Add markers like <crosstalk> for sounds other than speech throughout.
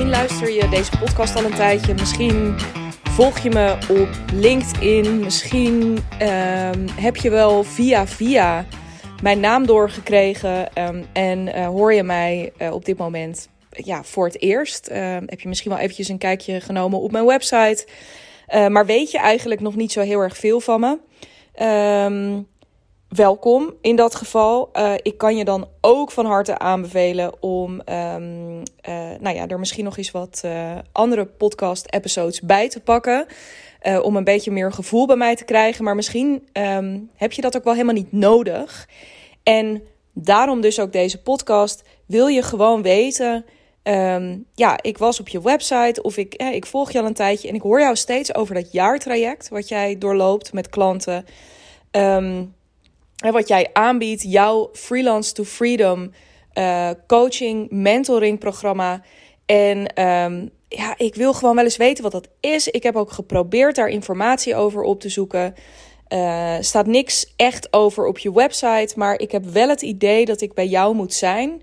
misschien luister je deze podcast al een tijdje. Misschien volg je me op LinkedIn. Misschien ehm, heb je wel via via mijn naam doorgekregen. Um, en uh, hoor je mij uh, op dit moment ja, voor het eerst. Uh, heb je misschien wel eventjes een kijkje genomen op mijn website. Uh, maar weet je eigenlijk nog niet zo heel erg veel van me. Welkom in dat geval. Uh, ik kan je dan ook van harte aanbevelen om um, uh, nou ja, er misschien nog eens wat uh, andere podcast-episodes bij te pakken. om een beetje meer gevoel bij mij te krijgen. Maar misschien um, heb je dat ook wel helemaal niet nodig. En daarom dus ook deze podcast. Wil je gewoon weten. Um, ja, ik was op je website of ik, eh, ik volg je al een tijdje en ik hoor jou steeds over dat jaartraject wat jij doorloopt met klanten. En wat jij aanbiedt, jouw Freelance to Freedom uh, coaching, mentoring programma. En um, ja, ik wil gewoon wel eens weten wat dat is. Ik heb ook geprobeerd daar informatie over op te zoeken. Uh, staat niks echt over op je website, maar ik heb wel het idee dat ik bij jou moet zijn.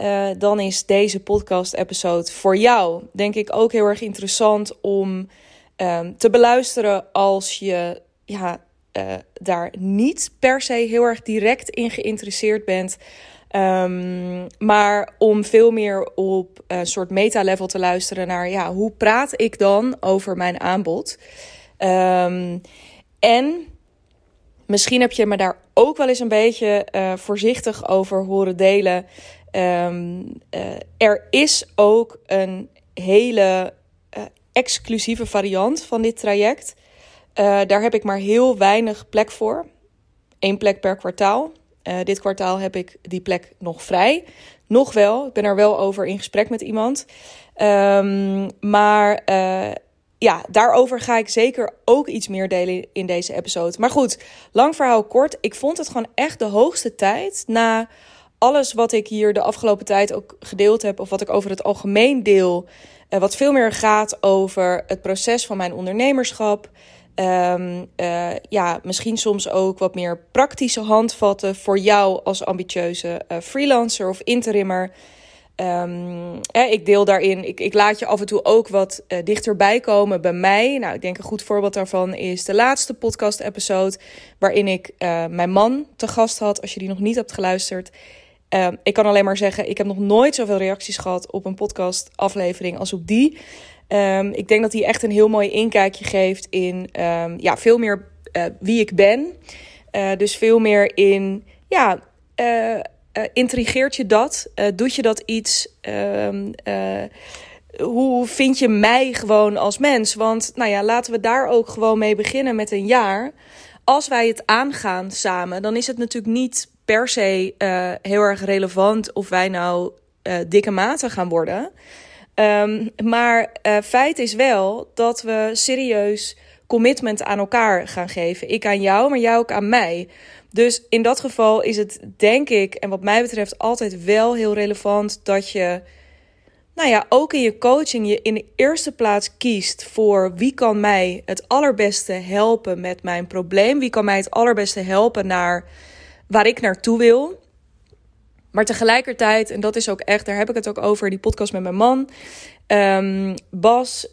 Uh, dan is deze podcast-episode voor jou, denk ik, ook heel erg interessant om um, te beluisteren als je ja, uh, daar niet per se heel erg direct in geïnteresseerd bent. Um, maar om veel meer op een soort meta-level te luisteren naar ja, hoe praat ik dan over mijn aanbod? Um, en misschien heb je me daar ook wel eens een beetje uh, voorzichtig over horen delen. Um, uh, er is ook een hele exclusieve variant van dit traject. Uh, daar heb ik maar heel weinig plek voor. Eén plek per kwartaal. Uh, dit kwartaal heb ik die plek nog vrij. Nog wel. Ik ben er wel over in gesprek met iemand. Um, maar uh, ja, daarover ga ik zeker ook iets meer delen in deze episode. Maar goed, lang verhaal kort. Ik vond het gewoon echt de hoogste tijd na alles wat ik hier de afgelopen tijd ook gedeeld heb, of wat ik over het algemeen deel, wat veel meer gaat over het proces van mijn ondernemerschap. Um, uh, ja, misschien soms ook wat meer praktische handvatten voor jou als ambitieuze uh, freelancer of interimmer. Um, eh, ik deel daarin, ik, ik laat je af en toe ook wat uh, dichterbij komen bij mij. Nou, ik denk een goed voorbeeld daarvan is de laatste podcast-episode, waarin ik mijn man te gast had. Als je die nog niet hebt geluisterd. Uh, ik kan alleen maar zeggen, ik heb nog nooit zoveel reacties gehad op een podcast-aflevering als op die. Um, ik denk dat hij echt een heel mooi inkijkje geeft in um, ja, veel meer uh, wie ik ben. Uh, dus veel meer in, ja, uh, intrigeert je dat? doet je dat iets? Um, hoe vind je mij gewoon als mens? Want nou ja, laten we daar ook gewoon mee beginnen met een jaar. Als wij het aangaan samen, dan is het natuurlijk niet per se heel erg relevant of wij nou dikke maten gaan worden. Um, maar uh, feit is wel dat we serieus commitment aan elkaar gaan geven. Ik aan jou, maar jij ook aan mij. Dus in dat geval is het, denk ik, en wat mij betreft, altijd wel heel relevant dat je, nou ja, ook in je coaching je in de eerste plaats kiest voor wie kan mij het allerbeste helpen met mijn probleem. Wie kan mij het allerbeste helpen naar waar ik naartoe wil. Maar tegelijkertijd, en dat is ook echt, daar heb ik het ook over, die podcast met mijn man, um, Bas,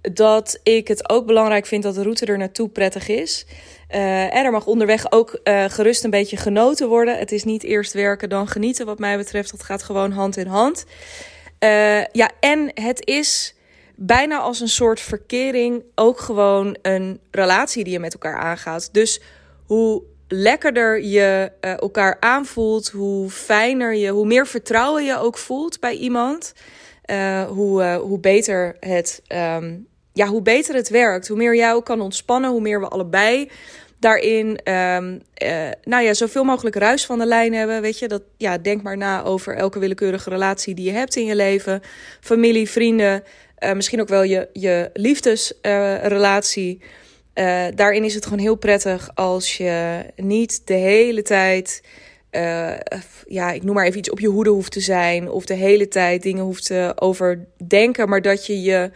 dat ik het ook belangrijk vind dat de route er naartoe prettig is. Uh, en er mag onderweg ook uh, gerust een beetje genoten worden. Het is niet eerst werken dan genieten, wat mij betreft. Dat gaat gewoon hand in hand. Uh, ja, en het is bijna als een soort verkering ook gewoon een relatie die je met elkaar aangaat. Dus hoe lekkerder je uh, elkaar aanvoelt, hoe fijner je, hoe meer vertrouwen je ook voelt bij iemand, uh, hoe, uh, hoe beter het, um, ja, hoe beter het werkt. Hoe meer ook kan ontspannen, hoe meer we allebei daarin, um, nou ja, zoveel mogelijk ruis van de lijn hebben. Weet je, dat, ja, denk maar na over elke willekeurige relatie die je hebt in je leven, familie, vrienden, misschien ook wel je, je liefdesrelatie. Uh, daarin is het gewoon heel prettig als je niet de hele tijd, uh, ja, ik noem maar even iets op je hoede hoeft te zijn. Of de hele tijd dingen hoeft te overdenken. Maar dat je je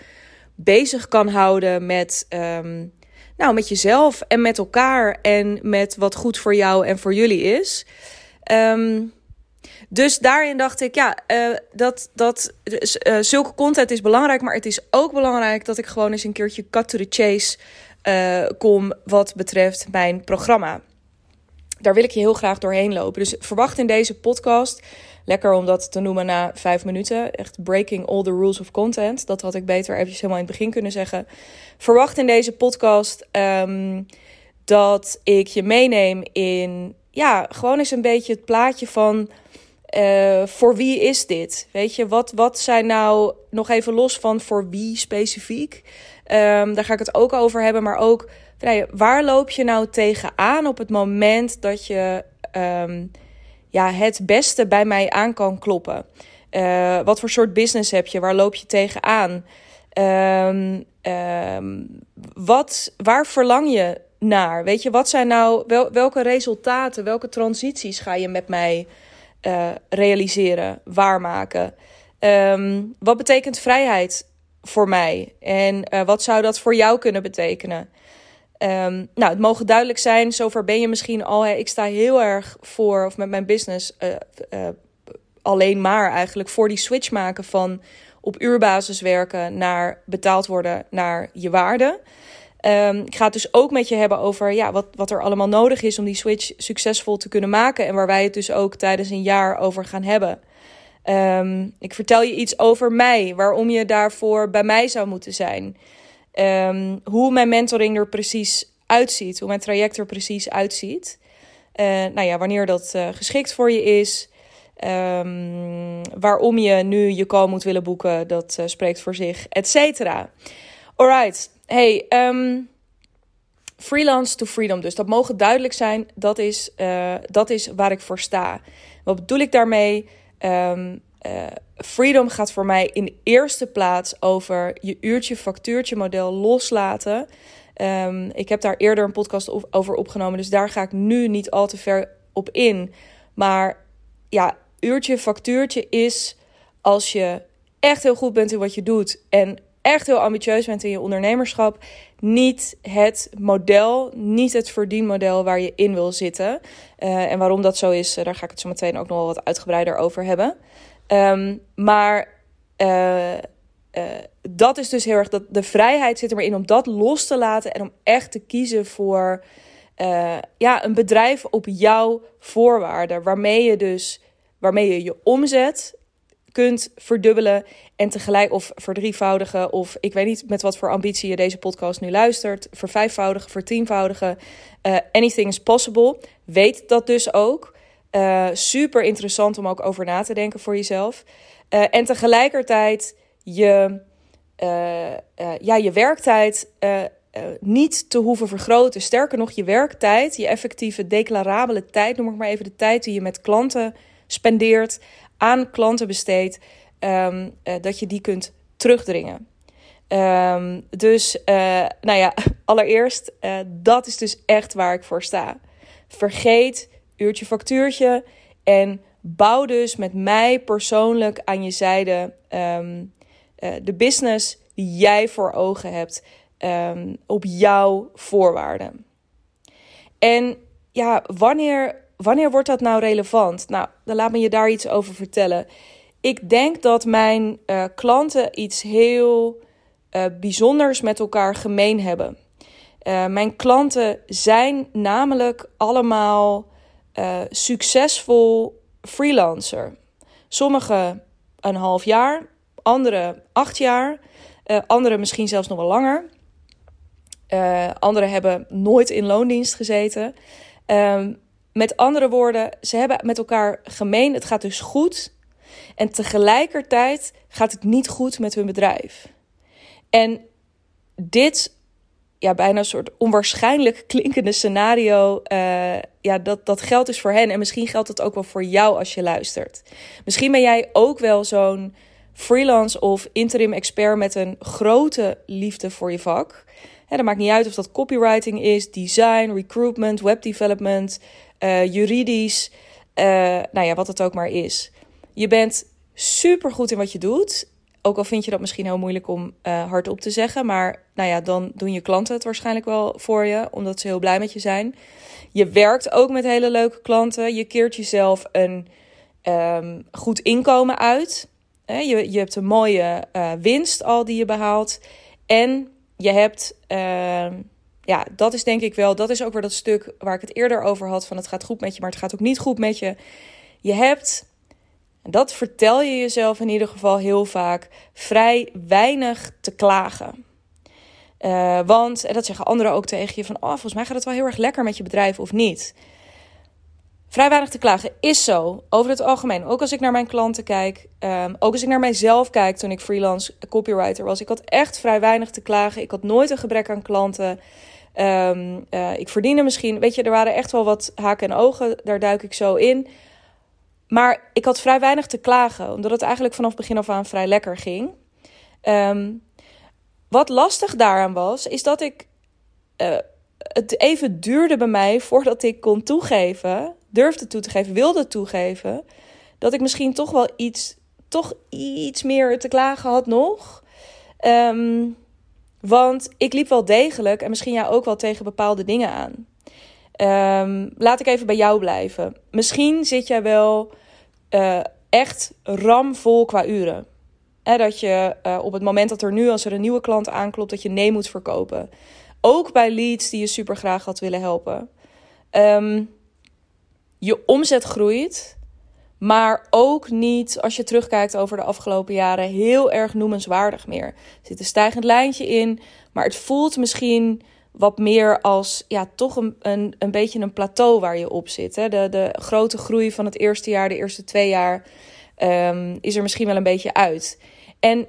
bezig kan houden met, um, nou, met jezelf en met elkaar. En met wat goed voor jou en voor jullie is. Um, dus daarin dacht ik, ja, uh, dat, dat uh, zulke content is belangrijk, maar het is ook belangrijk dat ik gewoon eens een keertje cut to the chase uh, kom wat betreft mijn programma. Daar wil ik je heel graag doorheen lopen. Dus verwacht in deze podcast, lekker om dat te noemen na vijf minuten, echt breaking all the rules of content. Dat had ik beter eventjes helemaal in het begin kunnen zeggen. Verwacht in deze podcast um, dat ik je meeneem in, ja, gewoon eens een beetje het plaatje van uh, voor wie is dit? Weet je, wat, wat zijn nou nog even los van voor wie specifiek? Um, daar ga ik het ook over hebben, maar ook waar loop je nou tegenaan op het moment dat je um, ja, het beste bij mij aan kan kloppen? Uh, wat voor soort business heb je? Waar loop je tegenaan? Um, wat, waar verlang je naar? Weet je, wat zijn nou, wel, welke resultaten, welke transities ga je met mij uh, realiseren, waarmaken. Wat betekent vrijheid voor mij? En uh, wat zou dat voor jou kunnen betekenen? Um, nou, het mogen duidelijk zijn, zover ben je misschien al. Hè, ik sta heel erg voor, of met mijn business uh, alleen maar eigenlijk, voor die switch maken van op uurbasis werken naar betaald worden naar je waarde. Um, ik ga het dus ook met je hebben over ja, wat, wat er allemaal nodig is om die switch succesvol te kunnen maken. En waar wij het dus ook tijdens een jaar over gaan hebben. Um, ik vertel je iets over mij, waarom je daarvoor bij mij zou moeten zijn. Um, hoe mijn mentoring er precies uitziet, hoe mijn traject er precies uitziet. Uh, nou ja, wanneer dat uh, geschikt voor je is. Um, waarom je nu je call moet willen boeken, dat uh, spreekt voor zich, et cetera. Alright, hey, freelance to freedom. Dus dat mogen duidelijk zijn. Dat is, dat is waar ik voor sta. Wat bedoel ik daarmee? Um, uh, freedom gaat voor mij in de eerste plaats over je uurtje-factuurtje model loslaten. Um, ik heb daar eerder een podcast over opgenomen, dus daar ga ik nu niet al te ver op in. Maar ja, uurtje-factuurtje is als je echt heel goed bent in wat je doet en echt heel ambitieus bent in je ondernemerschap, niet het model, niet het verdienmodel waar je in wil zitten. Uh, en waarom dat zo is, uh, daar ga ik het zo meteen ook nog wel wat uitgebreider over hebben. Um, maar uh, dat is dus heel erg dat de vrijheid zit er maar in om dat los te laten en om echt te kiezen voor ja, een bedrijf op jouw voorwaarden, waarmee je dus waarmee je je omzet kunt verdubbelen en tegelijk of verdrievoudigen of ik weet niet met wat voor ambitie je deze podcast nu luistert, vervijfvoudigen, vertienvoudigen. Uh, anything is possible. Weet dat dus ook. Uh, super interessant om ook over na te denken voor jezelf. Uh, en tegelijkertijd je, ja, je werktijd niet te hoeven vergroten. Sterker nog, je werktijd, je effectieve declarabele tijd, noem ik maar even de tijd die je met klanten spendeert, aan klanten besteedt, um, uh, dat je die kunt terugdringen. Um, dus, uh, nou ja, <laughs> allereerst, uh, dat is dus echt waar ik voor sta. Vergeet uurtje factuurtje en bouw dus met mij persoonlijk aan je zijde um, de business die jij voor ogen hebt op jouw voorwaarden. En ja, wanneer wanneer wordt dat nou relevant? Nou, dan laat me je daar iets over vertellen. Ik denk dat mijn uh, klanten iets heel uh, bijzonders met elkaar gemeen hebben. Uh, mijn klanten zijn namelijk allemaal succesvol freelancer. Sommigen een half jaar, anderen acht jaar, anderen misschien zelfs nog wel langer. anderen hebben nooit in loondienst gezeten. Um, met andere woorden, ze hebben met elkaar gemeen, het gaat dus goed. En tegelijkertijd gaat het niet goed met hun bedrijf. En dit, ja, bijna een soort onwaarschijnlijk klinkende scenario, uh, ja, dat, dat geldt dus voor hen. En misschien geldt het ook wel voor jou als je luistert. Misschien ben jij ook wel zo'n freelance of interim expert met een grote liefde voor je vak. Ja, dat maakt niet uit of dat copywriting is, design, recruitment, webdevelopment, uh, juridisch, uh, nou ja, wat het ook maar is. Je bent super goed in wat je doet. Ook al vind je dat misschien heel moeilijk om uh, hardop te zeggen. Maar nou ja, dan doen je klanten het waarschijnlijk wel voor je, omdat ze heel blij met je zijn. Je werkt ook met hele leuke klanten. Je keert jezelf een ehm, goed inkomen uit. je, je hebt een mooie winst al die je behaalt. En je hebt, ehm, ja, dat is denk ik wel, dat is ook weer dat stuk waar ik het eerder over had: van het gaat goed met je, maar het gaat ook niet goed met je. Je hebt, dat vertel je jezelf in ieder geval heel vaak, vrij weinig te klagen. Uh, want, en dat zeggen anderen ook tegen je, van oh, volgens mij gaat het wel heel erg lekker met je bedrijf of niet. Vrij weinig te klagen is zo, over het algemeen. Ook als ik naar mijn klanten kijk, um, ook als ik naar mijzelf kijk toen ik freelance copywriter was. Ik had echt vrij weinig te klagen. Ik had nooit een gebrek aan klanten. Um, uh, ik verdiende misschien, weet je, er waren echt wel wat haken en ogen. Daar duik ik zo in. Maar ik had vrij weinig te klagen, omdat het eigenlijk vanaf begin af aan vrij lekker ging. Um, wat lastig daaraan was, is dat ik. Uh, het even duurde bij mij voordat ik kon toegeven, durfde toe te geven, wilde toegeven, dat ik misschien toch wel iets, toch iets meer te klagen had nog. Um, want ik liep wel degelijk, en misschien jij ook wel tegen bepaalde dingen aan. Um, laat ik even bij jou blijven. Misschien zit jij wel uh, echt ramvol qua uren dat je uh, op het moment dat er nu, als er een nieuwe klant aanklopt, dat je nee moet verkopen. Ook bij leads die je super graag had willen helpen. Um, je omzet groeit, maar ook niet, als je terugkijkt over de afgelopen jaren, heel erg noemenswaardig meer. Er zit een stijgend lijntje in, maar het voelt misschien wat meer als ja, toch een, een, een beetje een plateau waar je op zit. Hè? De, de grote groei van het eerste jaar, de eerste twee jaar, um, is er misschien wel een beetje uit. En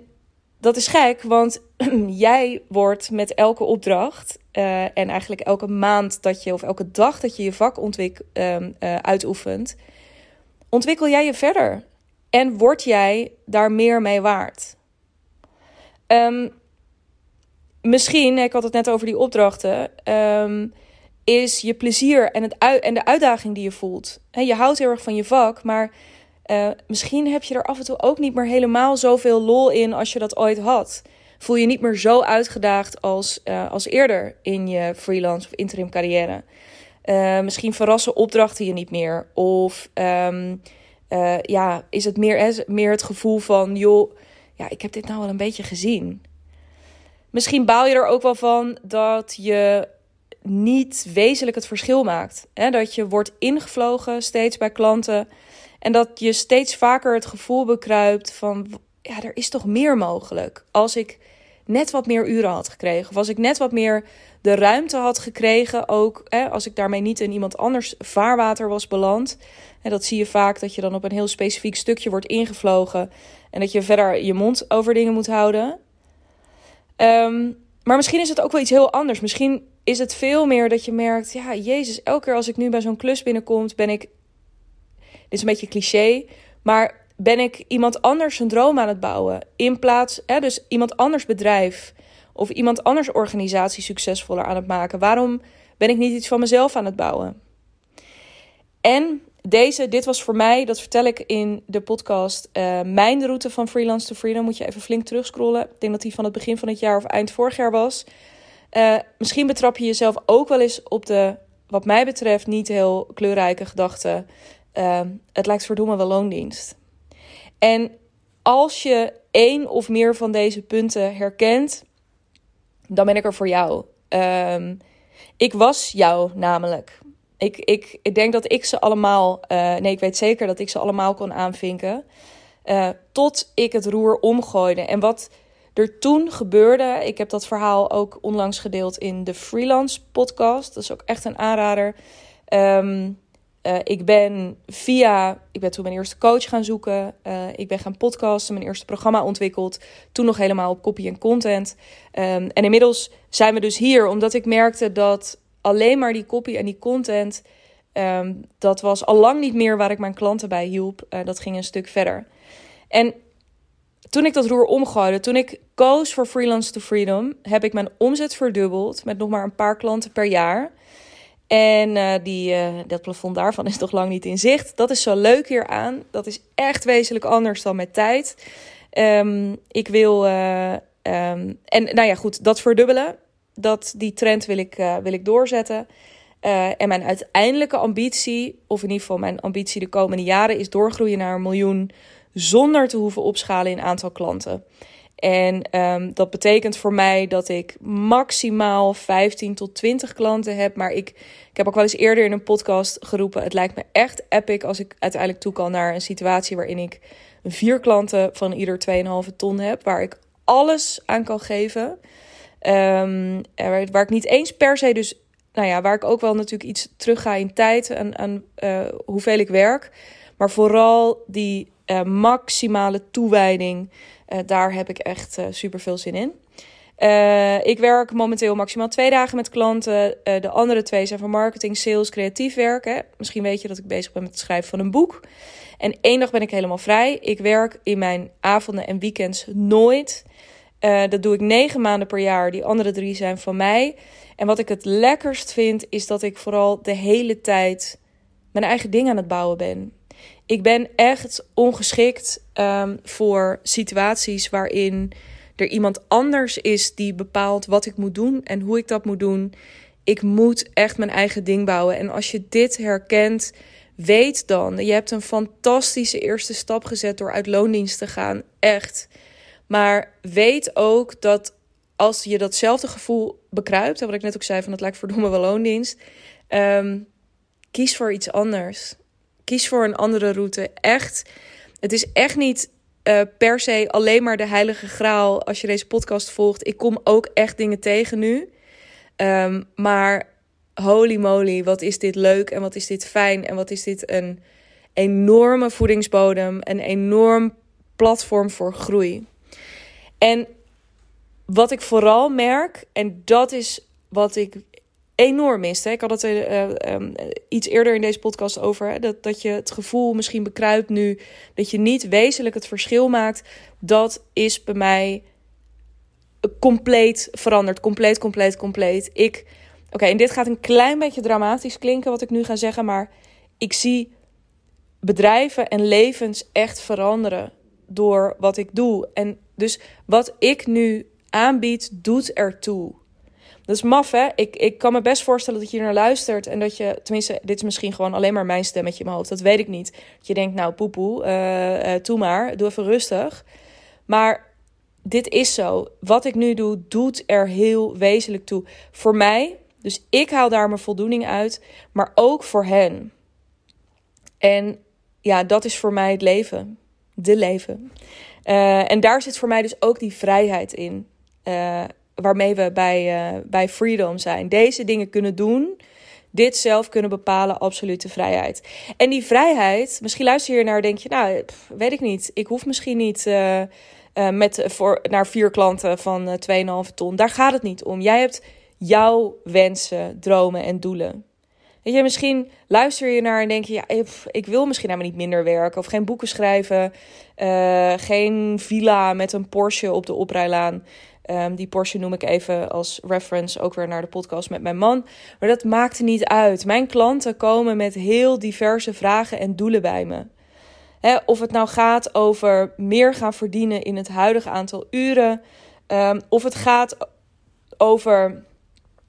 dat is gek, want <clears throat> jij wordt met elke opdracht uh, en eigenlijk elke maand dat je, of elke dag dat je je vak ontwik, uh, uitoefent, ontwikkel jij je verder. En word jij daar meer mee waard. Um, misschien, ik had het net over die opdrachten, um, is je plezier en, het en de uitdaging die je voelt. Je houdt heel erg van je vak, maar uh, misschien heb je er af en toe ook niet meer helemaal zoveel lol in als je dat ooit had. Voel je niet meer zo uitgedaagd als, uh, als eerder in je freelance of interim carrière. Uh, misschien verrassen opdrachten je niet meer. Of um, ja, is het meer, meer het gevoel van, joh, ja, ik heb dit nou wel een beetje gezien. Misschien baal je er ook wel van dat je niet wezenlijk het verschil maakt. Hè? Dat je wordt ingevlogen steeds bij klanten. En dat je steeds vaker het gevoel bekruipt van, ja, er is toch meer mogelijk. Als ik net wat meer uren had gekregen. Of als ik net wat meer de ruimte had gekregen. Ook hè, als ik daarmee niet in iemand anders vaarwater was beland. En dat zie je vaak dat je dan op een heel specifiek stukje wordt ingevlogen. En dat je verder je mond over dingen moet houden. Um, maar misschien is het ook wel iets heel anders. Misschien is het veel meer dat je merkt: ja, Jezus, elke keer als ik nu bij zo'n klus binnenkom, ben ik is een beetje cliché, maar ben ik iemand anders een droom aan het bouwen? In plaats, hè, dus iemand anders bedrijf of iemand anders organisatie succesvoller aan het maken. Waarom ben ik niet iets van mezelf aan het bouwen? En deze, dit was voor mij, dat vertel ik in de podcast, uh, mijn route van freelance to freedom. Moet je even flink terugscrollen. Ik denk dat die van het begin van het jaar of eind vorig jaar was. Uh, misschien betrap je jezelf ook wel eens op de, wat mij betreft, niet heel kleurrijke gedachten. Uh, het lijkt verdomme wel loondienst. En als je één of meer van deze punten herkent, dan ben ik er voor jou. Um, ik was jou namelijk. Ik, ik, ik denk dat ik ze allemaal, uh, nee, ik weet zeker dat ik ze allemaal kon aanvinken. Uh, tot ik het roer omgooide. En wat er toen gebeurde, ik heb dat verhaal ook onlangs gedeeld in de Freelance podcast. Dat is ook echt een aanrader. Um, uh, ik ben via, ik ben toen mijn eerste coach gaan zoeken. Uh, ik ben gaan podcasten, mijn eerste programma ontwikkeld. Toen nog helemaal op copy en content. Um, en inmiddels zijn we dus hier, omdat ik merkte dat alleen maar die copy en die content, um, dat was al lang niet meer waar ik mijn klanten bij hielp. Uh, dat ging een stuk verder. En toen ik dat roer omgooide, toen ik koos voor Freelance to Freedom, heb ik mijn omzet verdubbeld met nog maar een paar klanten per jaar. En uh, die, uh, dat plafond daarvan is nog lang niet in zicht. Dat is zo leuk hier aan. Dat is echt wezenlijk anders dan met tijd. Um, ik wil. Uh, um, en nou ja, goed, dat verdubbelen. Dat, die trend wil ik, wil ik doorzetten. En mijn uiteindelijke ambitie, of in ieder geval mijn ambitie de komende jaren, is doorgroeien naar een miljoen zonder te hoeven opschalen in aantal klanten. En um, dat betekent voor mij dat ik maximaal 15 tot 20 klanten heb. Maar ik, ik heb ook wel eens eerder in een podcast geroepen: het lijkt me echt epic als ik uiteindelijk toe kan naar een situatie waarin ik vier klanten van ieder 2,5 ton heb, waar ik alles aan kan geven. Um, waar ik niet eens per se dus nou ja, waar ik ook wel natuurlijk iets terug ga in tijd en uh, hoeveel ik werk. Maar vooral die uh, maximale toewijding, uh, daar heb ik echt super veel zin in. ik werk momenteel maximaal twee dagen met klanten. de andere twee zijn van marketing, sales, creatief werken. Misschien weet je dat ik bezig ben met het schrijven van een boek. En één dag ben ik helemaal vrij. Ik werk in mijn avonden en weekends nooit. dat doe ik negen maanden per jaar. Die andere drie zijn van mij. En wat ik het lekkerst vind, is dat ik vooral de hele tijd mijn eigen ding aan het bouwen ben. Ik ben echt ongeschikt um, voor situaties waarin er iemand anders is die bepaalt wat ik moet doen en hoe ik dat moet doen. Ik moet echt mijn eigen ding bouwen. En als je dit herkent, weet dan, je hebt een fantastische eerste stap gezet door uit loondienst te gaan. Echt. Maar weet ook dat als je datzelfde gevoel bekruipt, wat ik net ook zei, van het lijkt verdomme wel loondienst, um, kies voor iets anders. Kies voor een andere route. Echt, het is echt niet uh, per se alleen maar de heilige graal als je deze podcast volgt. Ik kom ook echt dingen tegen nu. Um, maar holy moly, wat is dit leuk en wat is dit fijn en wat is dit een enorme voedingsbodem, een enorm platform voor groei. En wat ik vooral merk, en dat is wat ik enorm miste. Ik had het uh, iets eerder in deze podcast over. Hè, dat, dat je het gevoel misschien bekruipt nu. Dat je niet wezenlijk het verschil maakt. Dat is bij mij compleet veranderd. Compleet, compleet, compleet. Ik. Oké, en dit gaat een klein beetje dramatisch klinken wat ik nu ga zeggen. Maar ik zie bedrijven en levens echt veranderen door wat ik doe. En dus wat ik nu aanbiedt, doet ertoe. Dat is maf, hè? Ik, ik kan me best voorstellen dat je naar luistert en dat je, tenminste, dit is misschien gewoon alleen maar mijn stemmetje in mijn hoofd, dat weet ik niet. Dat je denkt, nou, poepoe, uh, doe maar, doe even rustig. Maar dit is zo. Wat ik nu doe, doet er heel wezenlijk toe. Voor mij, dus ik haal daar mijn voldoening uit, maar ook voor hen. En ja, dat is voor mij het leven. De leven. Uh, en daar zit voor mij dus ook die vrijheid in. Waarmee we bij, uh, bij Freedom zijn. Deze dingen kunnen doen. Dit zelf kunnen bepalen, absolute vrijheid. En die vrijheid, misschien luister je naar en denk je, nou, weet ik niet. Ik hoef misschien niet uh, met, voor, naar vier klanten van 2,5 ton. Daar gaat het niet om. Jij hebt jouw wensen, dromen en doelen. Weet je, misschien luister je naar en denk je, ja, ik wil misschien helemaal niet minder werken of geen boeken schrijven, geen villa met een Porsche op de oprijlaan. Um, die Porsche noem ik even als reference ook weer naar de podcast met mijn man. Maar dat maakt niet uit. Mijn klanten komen met heel diverse vragen en doelen bij me. of het nou gaat over meer gaan verdienen in het huidige aantal uren. Um, of het gaat over.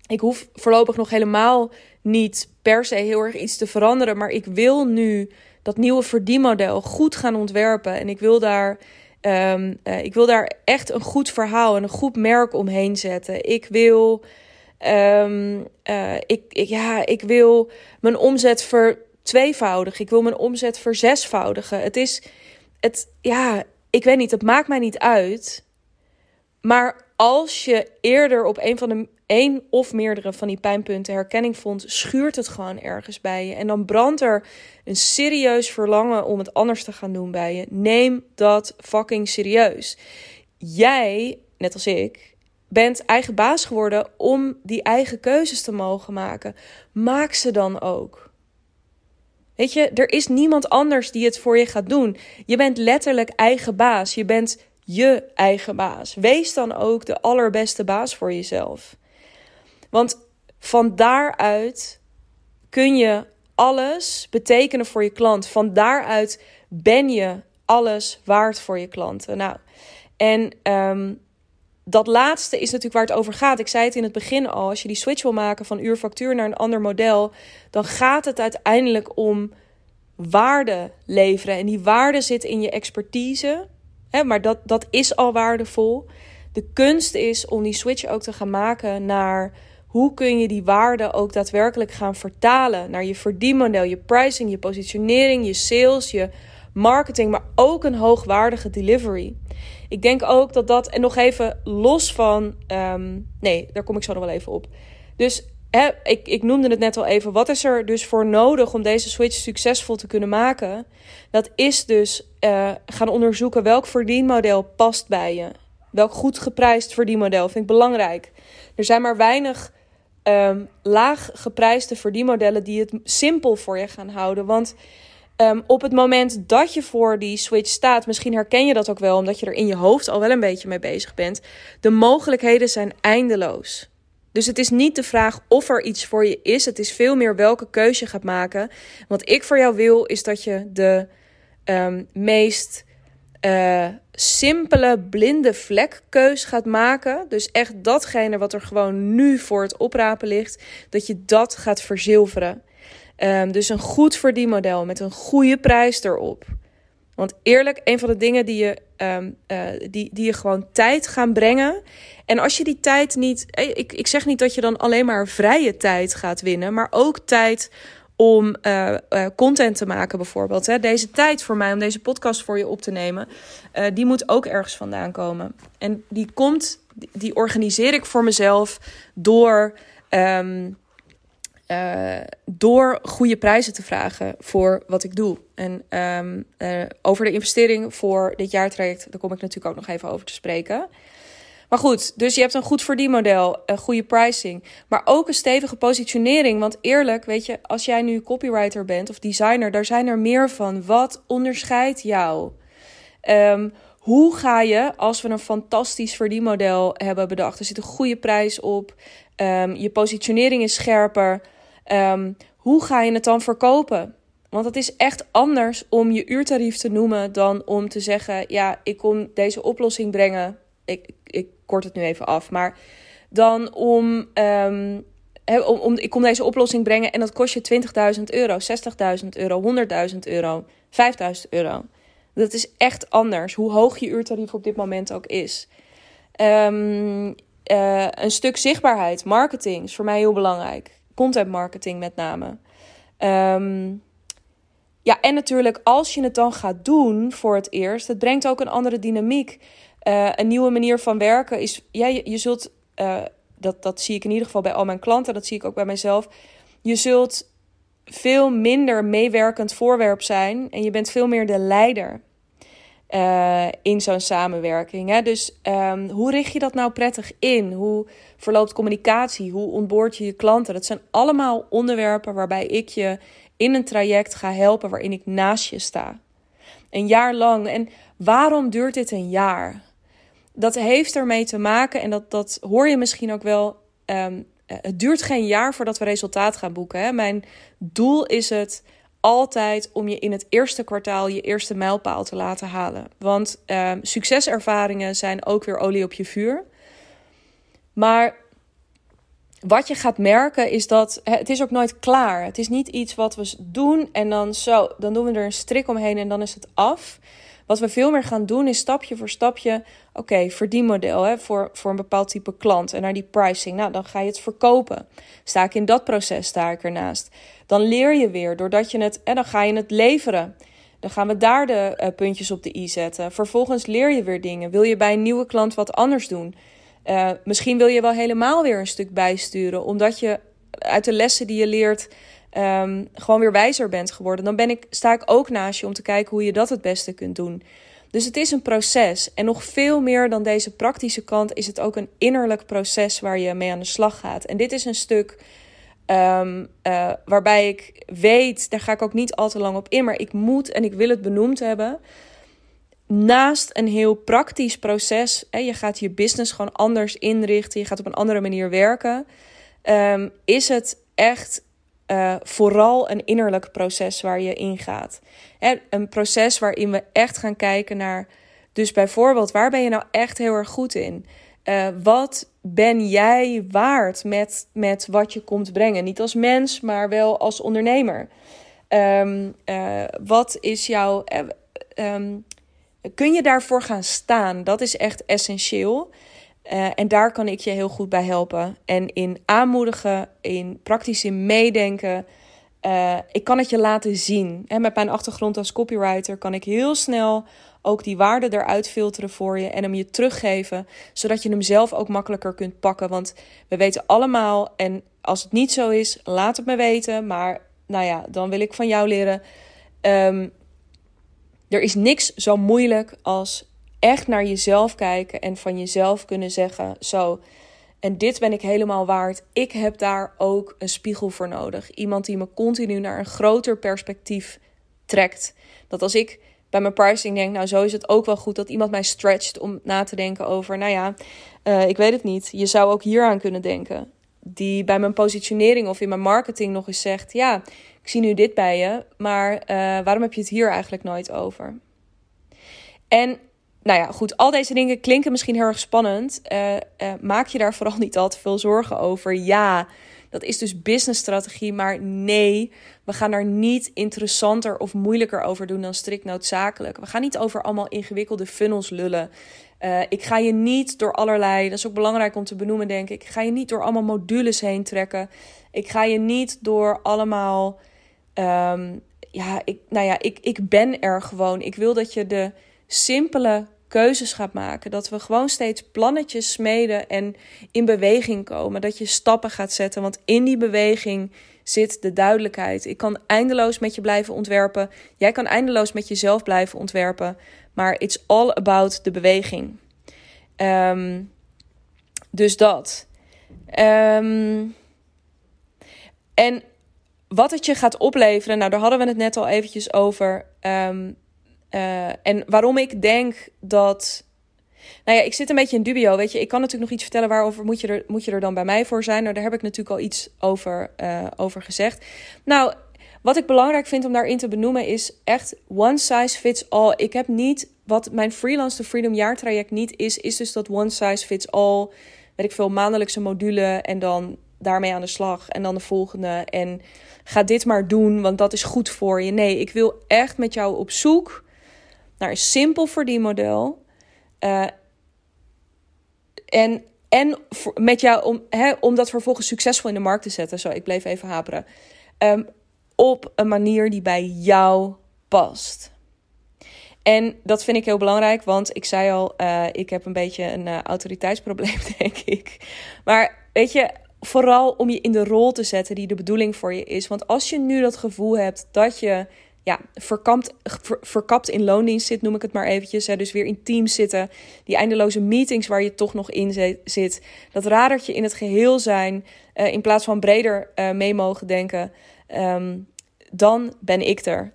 Ik hoef voorlopig nog helemaal niet per se heel erg iets te veranderen. Maar ik wil nu dat nieuwe verdienmodel goed gaan ontwerpen. En ik wil daar Um, uh, ik wil daar echt een goed verhaal en een goed merk omheen zetten. Ik wil, um, uh, ik, ik, ja, ik wil mijn omzet vertweevoudigen. Ik wil mijn omzet verzesvoudigen. Het is, het, ja, ik weet niet, het maakt mij niet uit. Maar als je eerder op een van de één of meerdere van die pijnpunten herkenning vond, schuurt het gewoon ergens bij je. En dan brandt er een serieus verlangen om het anders te gaan doen bij je. Neem dat fucking serieus. Jij, net als ik, bent eigen baas geworden om die eigen keuzes te mogen maken. Maak ze dan ook. Weet je, er is niemand anders die het voor je gaat doen. Je bent letterlijk eigen baas. Je bent je eigen baas. Wees dan ook de allerbeste baas voor jezelf. Want van daaruit kun je alles betekenen voor je klant. Van daaruit ben je alles waard voor je klanten. Nou, en um, dat laatste is natuurlijk waar het over gaat. Ik zei het in het begin al. Als je die switch wil maken van uurfactuur naar een ander model, dan gaat het uiteindelijk om waarde leveren. En die waarde zit in je expertise. Hè, maar dat, dat is al waardevol. De kunst is om die switch ook te gaan maken naar hoe kun je die waarde ook daadwerkelijk gaan vertalen naar je verdienmodel, je pricing, je positionering, je sales, je marketing, maar ook een hoogwaardige delivery. Ik denk ook dat dat, en nog even los van, ehm, nee, daar kom ik zo nog wel even op. Dus ik, ik noemde het net al even, wat is er dus voor nodig om deze switch succesvol te kunnen maken? Dat is dus uh, gaan onderzoeken welk verdienmodel past bij je. Welk goed geprijsd verdienmodel vind ik belangrijk. Er zijn maar weinig um, laag geprijsde verdienmodellen die het simpel voor je gaan houden. Want um, op het moment dat je voor die switch staat, misschien herken je dat ook wel, omdat je er in je hoofd al wel een beetje mee bezig bent. De mogelijkheden zijn eindeloos. Dus het is niet de vraag of er iets voor je is. Het is veel meer welke keuze je gaat maken. Wat ik voor jou wil, is dat je de um, meest uh, simpele blinde vlekkeus gaat maken. Dus echt datgene wat er gewoon nu voor het oprapen ligt, dat je dat gaat verzilveren. Um, dus een goed verdienmodel met een goede prijs erop. Want eerlijk, een van de dingen die je, um, uh, die, die je gewoon tijd gaan brengen. En als je die tijd niet. Eh, ik, ik zeg niet dat je dan alleen maar vrije tijd gaat winnen, maar ook tijd om uh, uh, content te maken, bijvoorbeeld. Hè. Deze tijd voor mij om deze podcast voor je op te nemen, uh, die moet ook ergens vandaan komen. En die komt, die organiseer ik voor mezelf door. Um, door goede prijzen te vragen voor wat ik doe. En um, over de investering voor dit jaartraject, daar kom ik natuurlijk ook nog even over te spreken. Maar goed, dus je hebt een goed verdienmodel, een goede pricing, maar ook een stevige positionering. Want eerlijk, weet je, als jij nu copywriter bent of designer, daar zijn er meer van. Wat onderscheidt jou? Um, hoe ga je, als we een fantastisch verdienmodel hebben bedacht, er zit een goede prijs op, um, je positionering is scherper, um, hoe ga je het dan verkopen? Want het is echt anders om je uurtarief te noemen dan om te zeggen: ja, ik kom deze oplossing brengen. Ik, ik kort het nu even af. Maar dan om, um, om, om, ik kom deze oplossing brengen en dat kost je 20.000 euro, 60.000 euro, 100.000 euro, 5.000 euro. Dat is echt anders, hoe hoog je uurtarief op dit moment ook is. Um, uh, een stuk zichtbaarheid, marketing is voor mij heel belangrijk. Content marketing met name. Um, ja, en natuurlijk als je het dan gaat doen voor het eerst, het brengt ook een andere dynamiek. Uh, een nieuwe manier van werken is, ja, je, zult, uh, dat, dat zie ik in ieder geval bij al mijn klanten, dat zie ik ook bij mijzelf. Je zult veel minder meewerkend voorwerp zijn en je bent veel meer de leider uh, in zo'n samenwerking. Hè? Dus um, hoe richt je dat nou prettig in? Hoe verloopt communicatie? Hoe ontboord je je klanten? Dat zijn allemaal onderwerpen waarbij ik je in een traject ga helpen waarin ik naast je sta. Een jaar lang. En waarom duurt dit een jaar? Dat heeft ermee te maken, en dat, dat hoor je misschien ook wel. Um, het duurt geen jaar voordat we resultaat gaan boeken. Hè? Mijn doel is het altijd om je in het eerste kwartaal je eerste mijlpaal te laten halen. Want um, succeservaringen zijn ook weer olie op je vuur. Maar wat je gaat merken is dat het is ook nooit klaar. Het is niet iets wat we doen en dan zo, dan doen we er een strik omheen en dan is het af. Wat we veel meer gaan doen is stapje voor stapje, oké, okay, verdienmodel hè, voor, voor een bepaald type klant en naar die pricing. Nou, dan ga je het verkopen. Sta ik in dat proces, sta ik ernaast. Dan leer je weer, doordat je het, en dan ga je het leveren. Dan gaan we daar de uh, puntjes op de i zetten. Vervolgens leer je weer dingen. Wil je bij een nieuwe klant wat anders doen? Uh, misschien wil je wel helemaal weer een stuk bijsturen, omdat je uit de lessen die je leert um, gewoon weer wijzer bent geworden, dan ben ik, sta ik ook naast je om te kijken hoe je dat het beste kunt doen. Dus het is een proces. En nog veel meer dan deze praktische kant is het ook een innerlijk proces waar je mee aan de slag gaat. En dit is een stuk um, uh, waarbij ik weet, daar ga ik ook niet al te lang op in, maar ik moet en ik wil het benoemd hebben. Naast een heel praktisch proces, hè, je gaat je business gewoon anders inrichten, je gaat op een andere manier werken, um, is het echt uh, vooral een innerlijk proces waar je ingaat. En een proces waarin we echt gaan kijken naar, dus bijvoorbeeld, waar ben je nou echt heel erg goed in? Uh, wat ben jij waard met, met wat je komt brengen? Niet als mens, maar wel als ondernemer. Um, uh, wat is jouw. Um, kun je daarvoor gaan staan? Dat is echt essentieel. Uh, en daar kan ik je heel goed bij helpen. En in aanmoedigen, in praktisch in meedenken. Uh, ik kan het je laten zien. En met mijn achtergrond als copywriter kan ik heel snel ook die waarde eruit filteren voor je en hem je teruggeven, zodat je hem zelf ook makkelijker kunt pakken. Want we weten allemaal, en als het niet zo is, laat het me weten. Maar nou ja, dan wil ik van jou leren. Um, er is niks zo moeilijk als echt naar jezelf kijken en van jezelf kunnen zeggen: Zo, en dit ben ik helemaal waard. Ik heb daar ook een spiegel voor nodig. Iemand die me continu naar een groter perspectief trekt. Dat als ik bij mijn pricing denk, nou zo is het ook wel goed dat iemand mij stretcht om na te denken over, nou ja, uh, ik weet het niet. Je zou ook hier aan kunnen denken. Die bij mijn positionering of in mijn marketing nog eens zegt, ja, ik zie nu dit bij je, maar uh, waarom heb je het hier eigenlijk nooit over? En nou ja, goed, al deze dingen klinken misschien heel erg spannend. Uh, maak je daar vooral <laughs> niet al te veel zorgen over. Ja, dat is dus businessstrategie. Maar nee, we gaan daar niet interessanter of moeilijker over doen dan strikt noodzakelijk. We gaan niet over allemaal ingewikkelde funnels lullen. Uh, ik ga je niet door allerlei, dat is ook belangrijk om te benoemen, denk ik. Ik ga je niet door allemaal modules heen trekken. Ik ga je niet door allemaal. Um, ja, ik, nou ja, ik, ik ben er gewoon. Ik wil dat je de simpele keuzes gaat maken. Dat we gewoon steeds plannetjes smeden en in beweging komen. Dat je stappen gaat zetten. Want in die beweging zit de duidelijkheid. Ik kan eindeloos met je blijven ontwerpen. Jij kan eindeloos met jezelf blijven ontwerpen. Maar it's all about de beweging. Um, dus dat. Um, en wat het je gaat opleveren, nou daar hadden we het net al eventjes over. Um, uh, en waarom ik denk dat. Nou ja, ik zit een beetje in dubio. Weet je, ik kan natuurlijk nog iets vertellen waarover moet je er, moet je er dan bij mij voor zijn. Nou, daar heb ik natuurlijk al iets over, uh, over gezegd. Nou, wat ik belangrijk vind om daarin te benoemen is echt one size fits all. Ik heb niet, wat mijn Freelance to Freedom jaartraject niet is, is dus dat one size fits all. Weet ik veel, maandelijkse module en dan daarmee aan de slag. En dan de volgende. En ga dit maar doen, want dat is goed voor je. Nee, ik wil echt met jou op zoek naar een simpel verdienmodel. Uh, en en met jou om, hè, om dat vervolgens succesvol in de markt te zetten. Zo, ik bleef even haperen. Um, op een manier die bij jou past. En dat vind ik heel belangrijk, want ik zei al, uh, ik heb een beetje een uh, autoriteitsprobleem, <laughs> denk ik. Maar weet je, vooral om je in de rol te zetten die de bedoeling voor je is. Want als je nu dat gevoel hebt dat je ja, verkapt in loondienst zit, noem ik het maar eventjes. Hè. Dus weer in teams zitten. Die eindeloze meetings waar je toch nog in zit. Dat radertje in het geheel zijn. Uh, in plaats van breder uh, mee mogen denken. Um, dan ben ik er.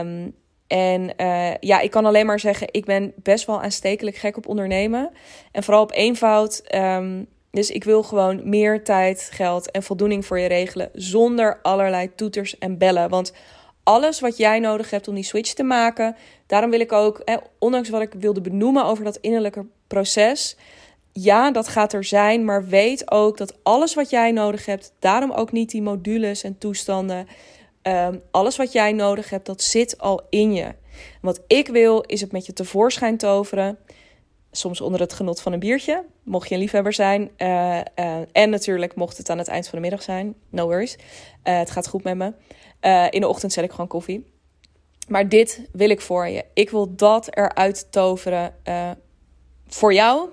Um, en uh, ja, ik kan alleen maar zeggen, ik ben best wel aanstekelijk gek op ondernemen. En vooral op eenvoud. Um, dus ik wil gewoon meer tijd, geld en voldoening voor je regelen. Zonder allerlei toeters en bellen. Want alles wat jij nodig hebt om die switch te maken. Daarom wil ik ook, ondanks wat ik wilde benoemen over dat innerlijke proces. Ja, dat gaat er zijn, maar weet ook dat alles wat jij nodig hebt, daarom ook niet die modules en toestanden. Um, alles wat jij nodig hebt, dat zit al in je. wat ik wil, is het met je tevoorschijn toveren. Soms onder het genot van een biertje, mocht je een liefhebber zijn. Uh, uh, en natuurlijk mocht het aan het eind van de middag zijn. No worries. Uh, het gaat goed met me. In de ochtend zet ik gewoon koffie. Maar dit wil ik voor je. Ik wil dat eruit toveren voor jou.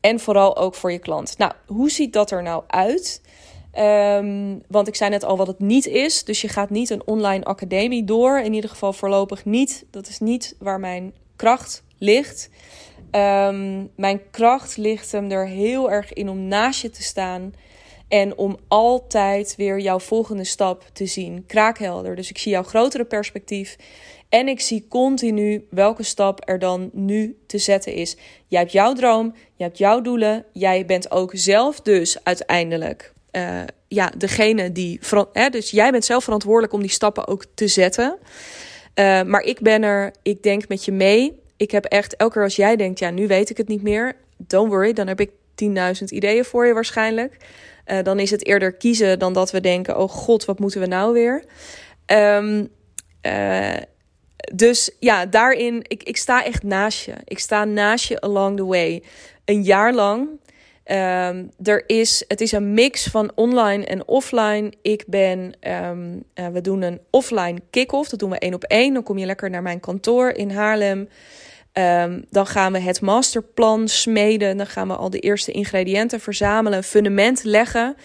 En vooral ook voor je klant. Nou, hoe ziet dat er nou uit? Um, want ik zei net al wat het niet is. Dus je gaat niet een online academie door. In ieder geval voorlopig niet. Dat is niet waar mijn kracht ligt. Um, mijn kracht ligt hem er heel erg in om naast je te staan. En om altijd weer jouw volgende stap te zien. Kraakhelder. Dus ik zie jouw grotere perspectief. En ik zie continu welke stap er dan nu te zetten is. Jij hebt jouw droom, je hebt jouw doelen. Jij bent ook zelf dus uiteindelijk uh, ja, degene die. Hè, dus jij bent zelf verantwoordelijk om die stappen ook te zetten. Uh, maar ik ben er, ik denk met je mee. Ik heb echt elke keer als jij denkt, ja, nu weet ik het niet meer don't worry, dan heb ik 10.000 ideeën voor je waarschijnlijk. Uh, dan is het eerder kiezen dan dat we denken: oh god, wat moeten we nou weer? Um, uh, dus ja, daarin, ik, ik sta echt naast je. Ik sta naast je along the way. Een jaar lang. Um, er is, het is een mix van online en offline. Ik ben, um, uh, we doen een offline kick-off. Dat doen we één op één. Dan kom je lekker naar mijn kantoor in Haarlem. Um, dan gaan we het masterplan smeden. Dan gaan we al de eerste ingrediënten verzamelen. Een fundament leggen.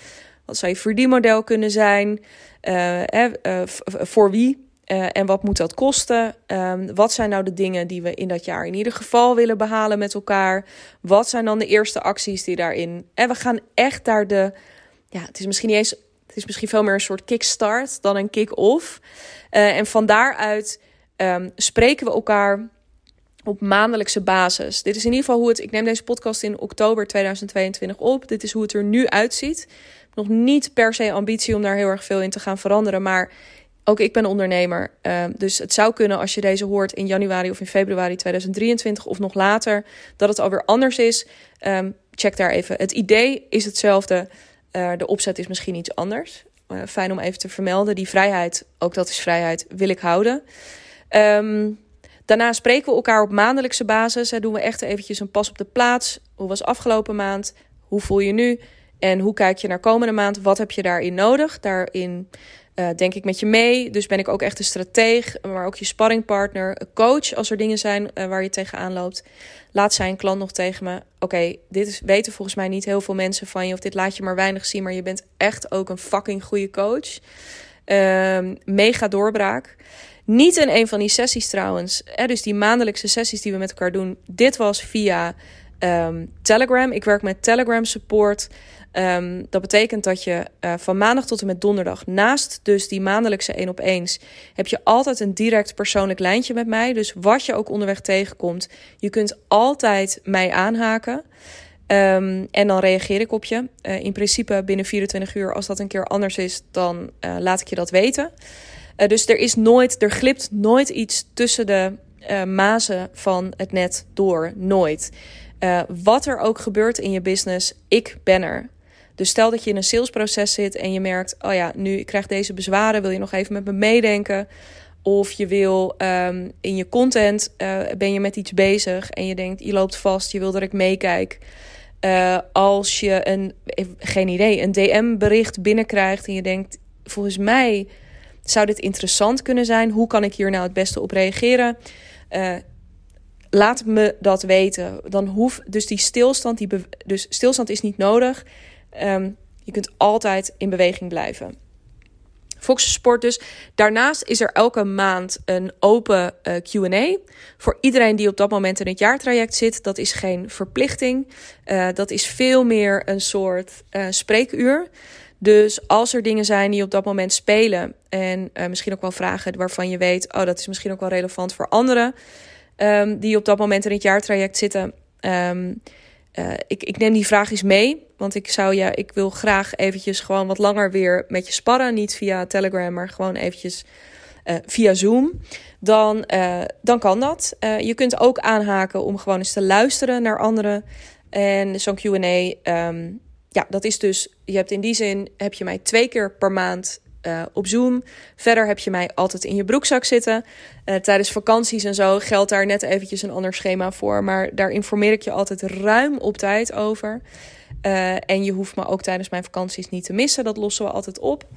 Wat zou je verdienmodel kunnen zijn? Uh, uh, voor wie? Uh, en wat moet dat kosten? Um, wat zijn nou de dingen die we in dat jaar in ieder geval willen behalen met elkaar? Wat zijn dan de eerste acties die daarin? En we gaan echt daar de. Ja, het is misschien niet eens. Het is misschien veel meer een soort kickstart dan een kick-off. En van daaruit um, spreken we elkaar op maandelijkse basis. Dit is in ieder geval hoe het. Ik neem deze podcast in oktober 2022 op. Dit is hoe het er nu uitziet. Nog niet per se ambitie om daar heel erg veel in te gaan veranderen. Maar ook ik ben ondernemer. Uh, dus het zou kunnen als je deze hoort in januari of in februari 2023 of nog later, dat het alweer anders is. Um, check daar even. Het idee is hetzelfde. Uh, de opzet is misschien iets anders. Uh, fijn om even te vermelden. Die vrijheid, ook dat is vrijheid, wil ik houden. Um, daarna spreken we elkaar op maandelijkse basis. Hè, doen we echt eventjes een pas op de plaats. Hoe was afgelopen maand? Hoe voel je nu? En hoe kijk je naar komende maand? Wat heb je daarin nodig? Daarin uh, denk ik met je mee. Dus ben ik ook echt een strateeg, maar ook je sparringpartner, een coach als er dingen zijn uh, waar je tegenaan loopt. Laat zijn klant nog tegen me: Oké, dit is, weten volgens mij niet heel veel mensen van je, of dit laat je maar weinig zien, maar je bent echt ook een fucking goede coach. Uh, mega doorbraak. Niet in een van die sessies trouwens. Hè, dus die maandelijkse sessies die we met elkaar doen. Dit was via um, Telegram. Ik werk met Telegram support. Um, dat betekent dat je uh, van maandag tot en met donderdag, naast dus die maandelijkse één op eens, heb je altijd een direct persoonlijk lijntje met mij. Dus wat je ook onderweg tegenkomt, je kunt altijd mij aanhaken. Um, en dan reageer ik op je. Uh, in principe binnen 24 uur. Als dat een keer anders is, dan laat ik je dat weten. Dus er is nooit, er glipt nooit iets tussen de mazen van het net door. Nooit. wat er ook gebeurt in je business, ik ben er. Dus stel dat je in een salesproces zit en je merkt: oh ja, nu ik krijg deze bezwaren, wil je nog even met me meedenken? Of je wil um, in je content ben je met iets bezig en je denkt, je loopt vast, je wil dat ik meekijk. Als je een, geen idee, een DM-bericht binnenkrijgt en je denkt, volgens mij zou dit interessant kunnen zijn. Hoe kan ik hier nou het beste op reageren? Uh, laat me dat weten. Dan hoef dus die stilstand, die dus stilstand is niet nodig. Um, je kunt altijd in beweging blijven. Fox Sport dus. Daarnaast is er elke maand een open uh, Q&A voor iedereen die op dat moment in het jaartraject zit. Dat is geen verplichting. Uh, dat is veel meer een soort spreekuur. Dus als er dingen zijn die op dat moment spelen en misschien ook wel vragen waarvan je weet, oh dat is misschien ook wel relevant voor anderen um, die op dat moment in het jaartraject zitten. Um, uh, ik, ik neem die vraag eens mee. Want ik zou ja, ik wil graag eventjes gewoon wat langer weer met je sparren. Niet via Telegram, maar gewoon eventjes uh, via Zoom. Dan, dan kan dat. je kunt ook aanhaken om gewoon eens te luisteren naar anderen. En zo'n QA, ehm, ja, dat is dus. Je hebt in die zin heb je mij twee keer per maand uh, op Zoom. Verder heb je mij altijd in je broekzak zitten. Uh, tijdens vakanties en zo geldt daar net eventjes een ander schema voor. Maar daar informeer ik je altijd ruim op tijd over. Uh, en je hoeft me ook tijdens mijn vakanties niet te missen. Dat lossen we altijd op.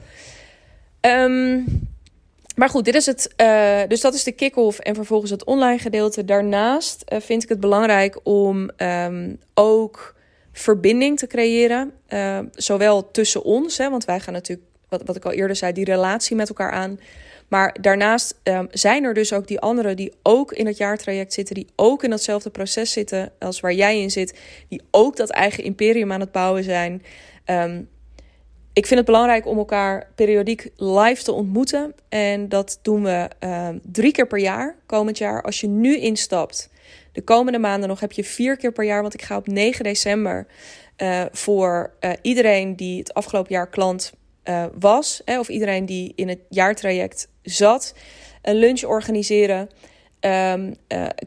Um, maar goed, dit is het. Dus dat is de kick-off en vervolgens het online gedeelte. Daarnaast vind ik het belangrijk om um, ook verbinding te creëren. Uh, zowel tussen ons, hè, want wij gaan natuurlijk wat, wat ik al eerder zei, die relatie met elkaar aan. Maar daarnaast um, zijn er dus ook die anderen die ook in het jaartraject zitten, die ook in datzelfde proces zitten als waar jij in zit, die ook dat eigen imperium aan het bouwen zijn. Um, ik vind het belangrijk om elkaar periodiek live te ontmoeten. En dat doen we um, drie keer per jaar komend jaar. Als je nu instapt, de komende maanden nog heb je vier keer per jaar. Want ik ga op 9 december uh, voor uh, iedereen die het afgelopen jaar klant uh, was, hè, of iedereen die in het jaartraject zat, een lunch organiseren. Um,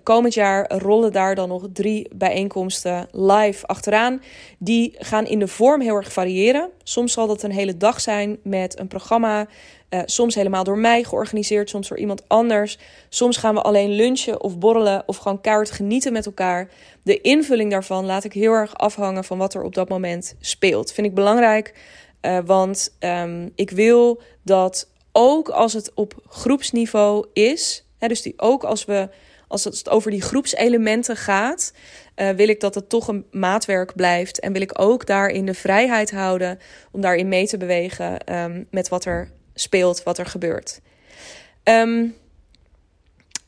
komend jaar rollen daar dan nog drie bijeenkomsten live achteraan. Die gaan in de vorm heel erg variëren. Soms zal dat een hele dag zijn met een programma. Uh, soms helemaal door mij georganiseerd, soms door iemand anders. Soms gaan we alleen lunchen of borrelen of gewoon keihard genieten met elkaar. De invulling daarvan laat ik heel erg afhangen van wat er op dat moment speelt. Vind ik belangrijk, uh, want um, ik wil dat ook als het op groepsniveau is dus die, ook als, we, als het over die groepselementen gaat, uh, wil ik dat het toch een maatwerk blijft. En wil ik ook daarin de vrijheid houden om daarin mee te bewegen um, met wat er speelt, wat er gebeurt. Um,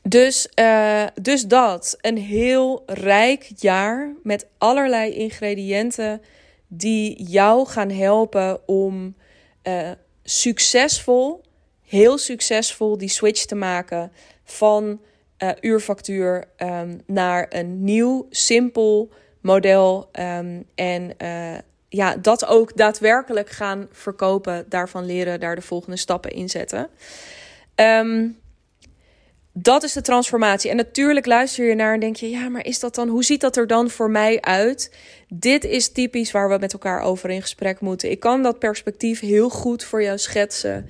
dus, uh, dus dat, een heel rijk jaar met allerlei ingrediënten die jou gaan helpen om uh, succesvol, heel succesvol die switch te maken van uh, uurfactuur um, naar een nieuw, simpel model. Um, en uh, ja, dat ook daadwerkelijk gaan verkopen, daarvan leren, daar de volgende stappen in zetten. Um, dat is de transformatie. En natuurlijk luister je naar en denk je: ja, maar is dat dan, hoe ziet dat er dan voor mij uit? Dit is typisch waar we met elkaar over in gesprek moeten. Ik kan dat perspectief heel goed voor jou schetsen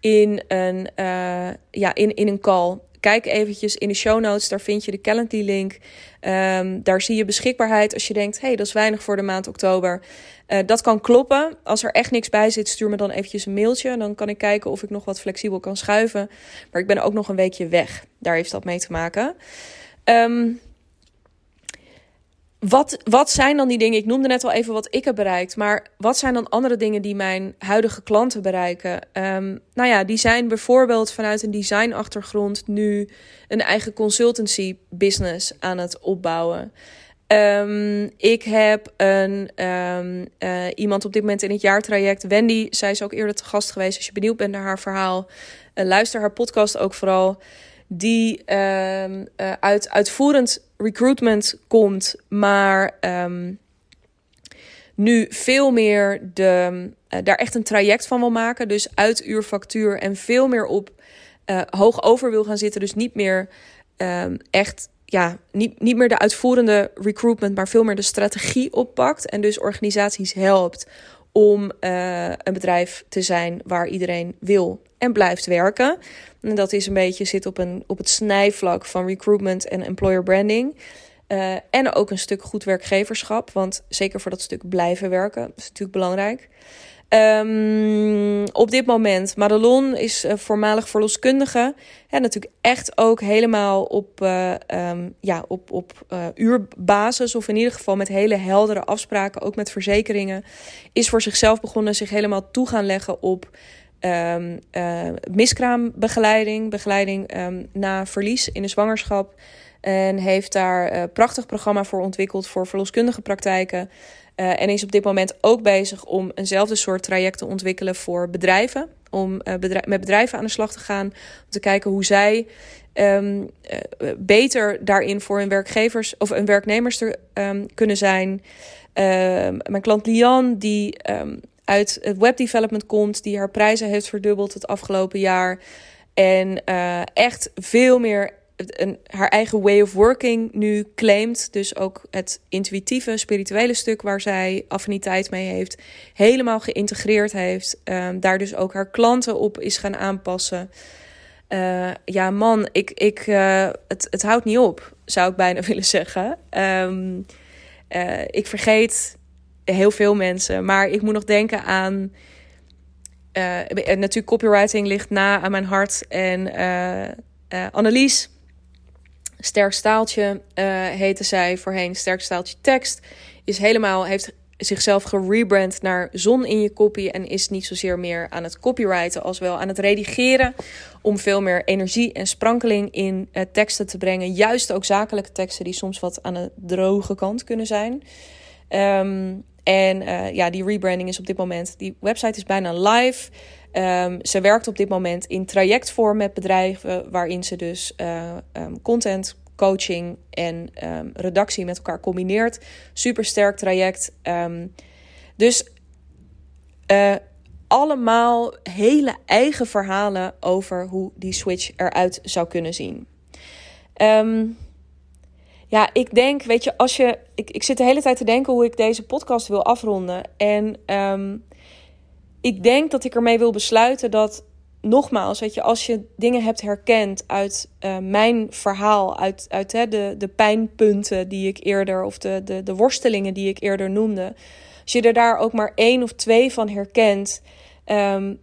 in een, uh, ja, in, in een call. Kijk eventjes in de show notes, daar vind je de Calendly link. Um, daar zie je beschikbaarheid als je denkt, hey, dat is weinig voor de maand oktober. Uh, dat kan kloppen. Als er echt niks bij zit, stuur me dan eventjes een mailtje. Dan kan ik kijken of ik nog wat flexibel kan schuiven. Maar ik ben ook nog een weekje weg. Daar heeft dat mee te maken. Um, wat, wat zijn dan die dingen? Ik noemde net al even wat ik heb bereikt. Maar wat zijn dan andere dingen die mijn huidige klanten bereiken? Um, nou ja, die zijn bijvoorbeeld vanuit een designachtergrond nu een eigen consultancy business aan het opbouwen. Um, ik heb een, um, uh, iemand op dit moment in het jaartraject, Wendy. Zij is ook eerder te gast geweest. Als je benieuwd bent naar haar verhaal, uh, luister haar podcast ook vooral die uh, uh, uit uitvoerend recruitment komt, maar um, nu veel meer de, uh, daar echt een traject van wil maken. Dus uit uurfactuur en veel meer op uh, hoog over wil gaan zitten. Dus niet meer um, echt, ja, niet, niet meer de uitvoerende recruitment, maar veel meer de strategie oppakt. En dus organisaties helpt om een bedrijf te zijn waar iedereen wil en blijft werken. En dat is een beetje zit op, een, op het snijvlak van recruitment en employer branding. Uh, en ook een stuk goed werkgeverschap. Want zeker voor dat stuk blijven werken is natuurlijk belangrijk. Um, op dit moment, Madelon is uh, voormalig verloskundige. En natuurlijk echt ook helemaal op, uh, um, ja, op, op uurbasis. Of in ieder geval met hele heldere afspraken, ook met verzekeringen. Is voor zichzelf begonnen zich helemaal toe gaan leggen op um, miskraambegeleiding. Begeleiding na verlies in de zwangerschap. En heeft daar een prachtig programma voor ontwikkeld voor verloskundige praktijken. Uh, en is op dit moment ook bezig om eenzelfde soort traject te ontwikkelen voor bedrijven. Om met bedrijven aan de slag te gaan. Om te kijken hoe zij uh, beter daarin voor hun werkgevers of hun werknemers te kunnen zijn. Ehm, mijn klant Lian, die uit het webdevelopment komt, die haar prijzen heeft verdubbeld het afgelopen jaar. En echt veel meer een, haar eigen way of working nu claimt. Dus ook het intuïtieve, spirituele stuk waar zij affiniteit mee heeft, helemaal geïntegreerd heeft. Um, daar dus ook haar klanten op is gaan aanpassen. Uh, ja, man, ik, ik, uh, het, het houdt niet op, zou ik bijna <laughs> willen zeggen. Uh, ik vergeet heel veel mensen, maar ik moet nog denken aan. natuurlijk, copywriting ligt na aan mijn hart. En Annelies Sterk Staaltje uh, heette zij voorheen. Sterk Staaltje Tekst is helemaal, heeft zichzelf gerebrand naar zon in je copy. En is niet zozeer meer aan het copywriten als wel aan het redigeren. Om veel meer energie en sprankeling in uh, teksten te brengen. Juist ook zakelijke teksten die soms wat aan de droge kant kunnen zijn. Um, en uh, ja, die rebranding is op dit moment. Die website is bijna live. Um, ze werkt op dit moment in trajectvorm met bedrijven, waarin ze dus uh, um, content, coaching en um, redactie met elkaar combineert. Super sterk traject. dus uh, allemaal hele eigen verhalen over hoe die switch eruit zou kunnen zien. Ehm, ja, ik denk, weet je, als je. Ik, ik zit de hele tijd te denken hoe ik deze podcast wil afronden. En um, ik denk dat ik ermee wil besluiten dat. Nogmaals, weet je, als je dingen hebt herkend uit uh, mijn verhaal, uit, uit hè, de, de pijnpunten die ik eerder, of de, de, de worstelingen die ik eerder noemde. Als je er daar ook maar één of twee van herkent, um,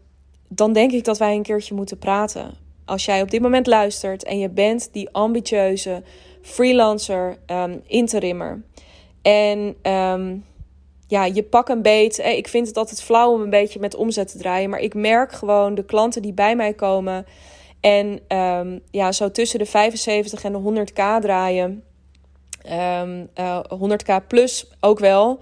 dan denk ik dat wij een keertje moeten praten. Als jij op dit moment luistert en je bent die ambitieuze freelancer, um, interimmer. En um, ja, je pak een beet. Eh, ik vind het altijd flauw om een beetje met omzet te draaien. Maar ik merk gewoon de klanten die bij mij komen. En um, ja, zo tussen de 75 en de 100k draaien. Uh, 100k plus ook wel.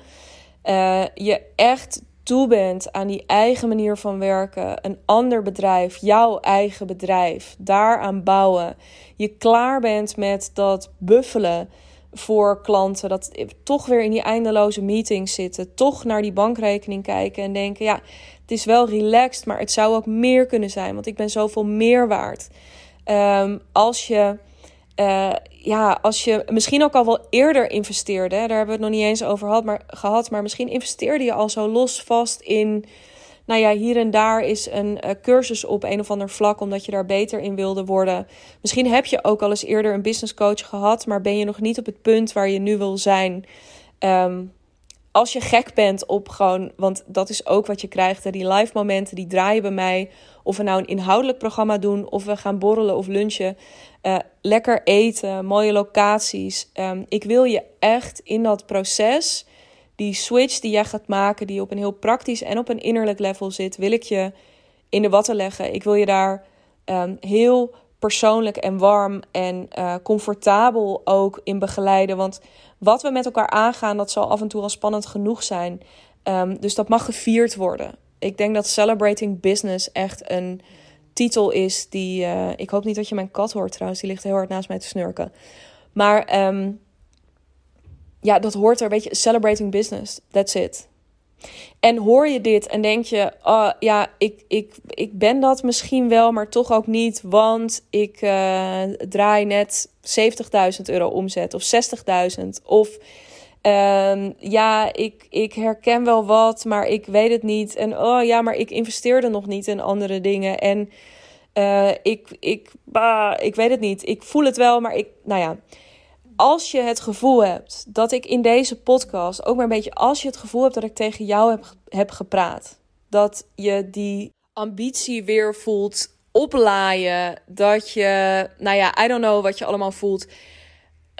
Uh, je echt toe bent aan die eigen manier van werken, een ander bedrijf, jouw eigen bedrijf, daaraan bouwen. Je klaar bent met dat buffelen voor klanten, dat toch weer in die eindeloze meetings zitten, toch naar die bankrekening kijken en denken: ja, het is wel relaxed, maar het zou ook meer kunnen zijn, want ik ben zoveel meer waard. Um, als je uh, ja, als je misschien ook al wel eerder investeerde, daar hebben we het nog niet eens over gehad, maar, gehad, maar misschien investeerde je al zo los vast in, nou ja, hier en daar is een uh, cursus op een of ander vlak, omdat je daar beter in wilde worden. Misschien heb je ook al eens eerder een business coach gehad, maar ben je nog niet op het punt waar je nu wil zijn. Um, als je gek bent op gewoon, want dat is ook wat je krijgt, hè, die live momenten, die draaien bij mij. Of we nou een inhoudelijk programma doen, of we gaan borrelen of lunchen. Uh, lekker eten, mooie locaties. Um, ik wil je echt in dat proces, die switch die jij gaat maken, die op een heel praktisch en op een innerlijk level zit, wil ik je in de watten leggen. Ik wil je daar um, heel persoonlijk en warm en uh, comfortabel ook in begeleiden. Want wat we met elkaar aangaan, dat zal af en toe al spannend genoeg zijn. Um, dus dat mag gevierd worden. Ik denk dat Celebrating Business echt een titel is die. Uh, ik hoop niet dat je mijn kat hoort trouwens, die ligt heel hard naast mij te snurken. Maar um, ja, dat hoort er, weet je, Celebrating Business. That's it. En hoor je dit en denk je, oh, ja, ik, ik, ik ben dat misschien wel, maar toch ook niet, want ik uh, draai net 70.000 euro omzet of 60.000. Of um, ja, ik, ik herken wel wat, maar ik weet het niet. En oh ja, maar ik investeerde nog niet in andere dingen. En uh, ik, ik, ik weet het niet. Ik voel het wel, maar ik, nou ja als je het gevoel hebt dat ik in deze podcast, ook maar een beetje als je het gevoel hebt dat ik tegen jou heb, heb gepraat, dat je die ambitie weer voelt oplaaien, dat je, nou ja, I don't know wat je allemaal voelt,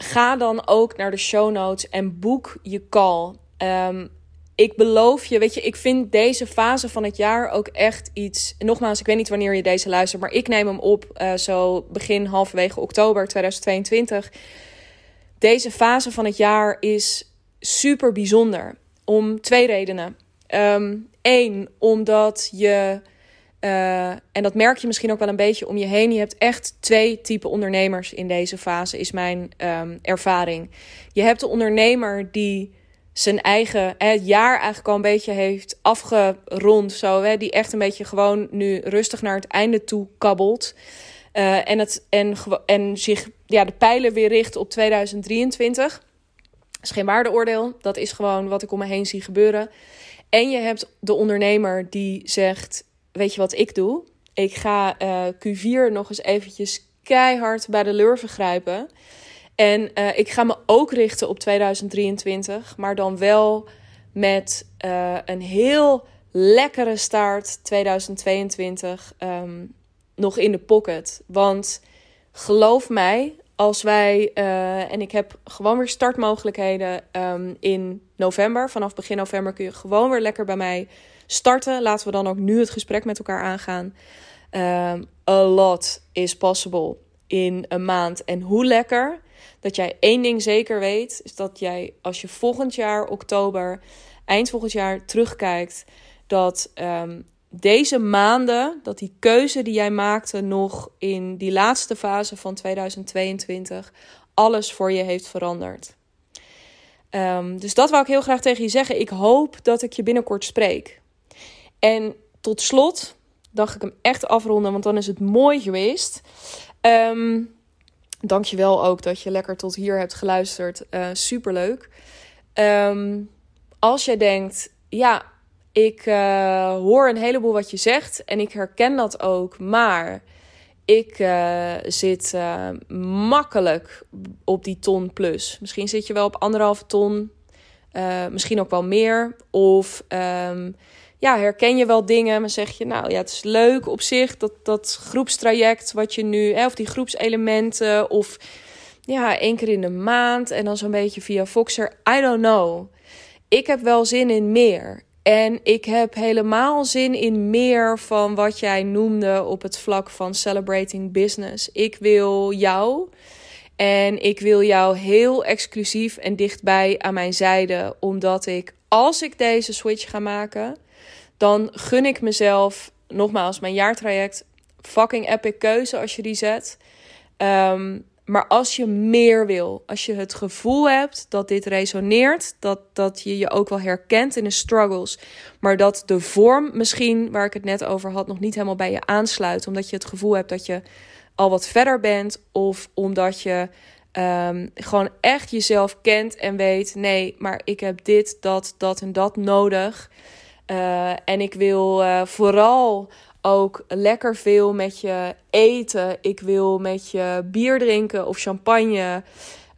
ga dan ook naar de show notes en boek je call. Um, ik beloof je, weet je, ik vind deze fase van het jaar ook echt iets. Nogmaals, ik weet niet wanneer je deze luistert, maar ik neem hem op uh, zo begin halverwege oktober 2022. Deze fase van het jaar is super bijzonder. Om twee redenen. Eén, um, omdat je, uh, en dat merk je misschien ook wel een beetje om je heen, je hebt echt twee typen ondernemers in deze fase, is mijn um, ervaring. Je hebt de ondernemer die zijn eigen het jaar eigenlijk al een beetje heeft afgerond, zo, hè, die echt een beetje gewoon nu rustig naar het einde toe kabbelt. Uh, en, het, en, en zich ja, de pijlen weer richt op 2023. Dat is geen waardeoordeel. Dat is gewoon wat ik om me heen zie gebeuren. En je hebt de ondernemer die zegt: Weet je wat ik doe? Ik ga uh, Q4 nog eens eventjes keihard bij de lurven grijpen. En uh, ik ga me ook richten op 2023, maar dan wel met uh, een heel lekkere start 2022. Um, nog in de pocket. Want geloof mij, als wij, uh, en ik heb gewoon weer startmogelijkheden um, in november. Vanaf begin november kun je gewoon weer lekker bij mij starten. Laten we dan ook nu het gesprek met elkaar aangaan. Um, a lot is possible in een maand. En hoe lekker dat jij één ding zeker weet, is dat jij als je volgend jaar oktober, eind volgend jaar terugkijkt, dat um, deze maanden, dat die keuze die jij maakte nog in die laatste fase van 2022, alles voor je heeft veranderd. Um, dus dat wou ik heel graag tegen je zeggen. Ik hoop dat ik je binnenkort spreek. En tot slot, dacht ik hem echt afronden, want dan is het mooi geweest. Um, Dankjewel ook dat je lekker tot hier hebt geluisterd. Uh, superleuk. Um, als jij denkt, ja, ik uh, hoor een heleboel wat je zegt en ik herken dat ook, maar ik uh, zit uh, makkelijk op die ton plus. Misschien zit je wel op anderhalve ton, misschien ook wel meer. Of um, ja, herken je wel dingen, maar zeg je, nou ja, het is leuk op zich, dat, dat groepstraject wat je nu, hè, of die groepselementen, of ja, één keer in de maand en dan zo'n beetje via Voxer, I don't know. Ik heb wel zin in meer. En ik heb helemaal zin in meer van wat jij noemde op het vlak van celebrating business. Ik wil jou en ik wil jou heel exclusief en dichtbij aan mijn zijde, omdat ik als ik deze switch ga maken, dan gun ik mezelf nogmaals mijn jaartraject fucking epic keuze als je die zet. Ehm, maar als je meer wil, als je het gevoel hebt dat dit resoneert, dat, dat je je ook wel herkent in de struggles, maar dat de vorm misschien, waar ik het net over had, nog niet helemaal bij je aansluit, omdat je het gevoel hebt dat je al wat verder bent, of omdat je um, gewoon echt jezelf kent en weet, nee, maar ik heb dit, dat, dat en dat nodig. Uh, en ik wil uh, vooral ook lekker veel met je eten. Ik wil met je bier drinken of champagne.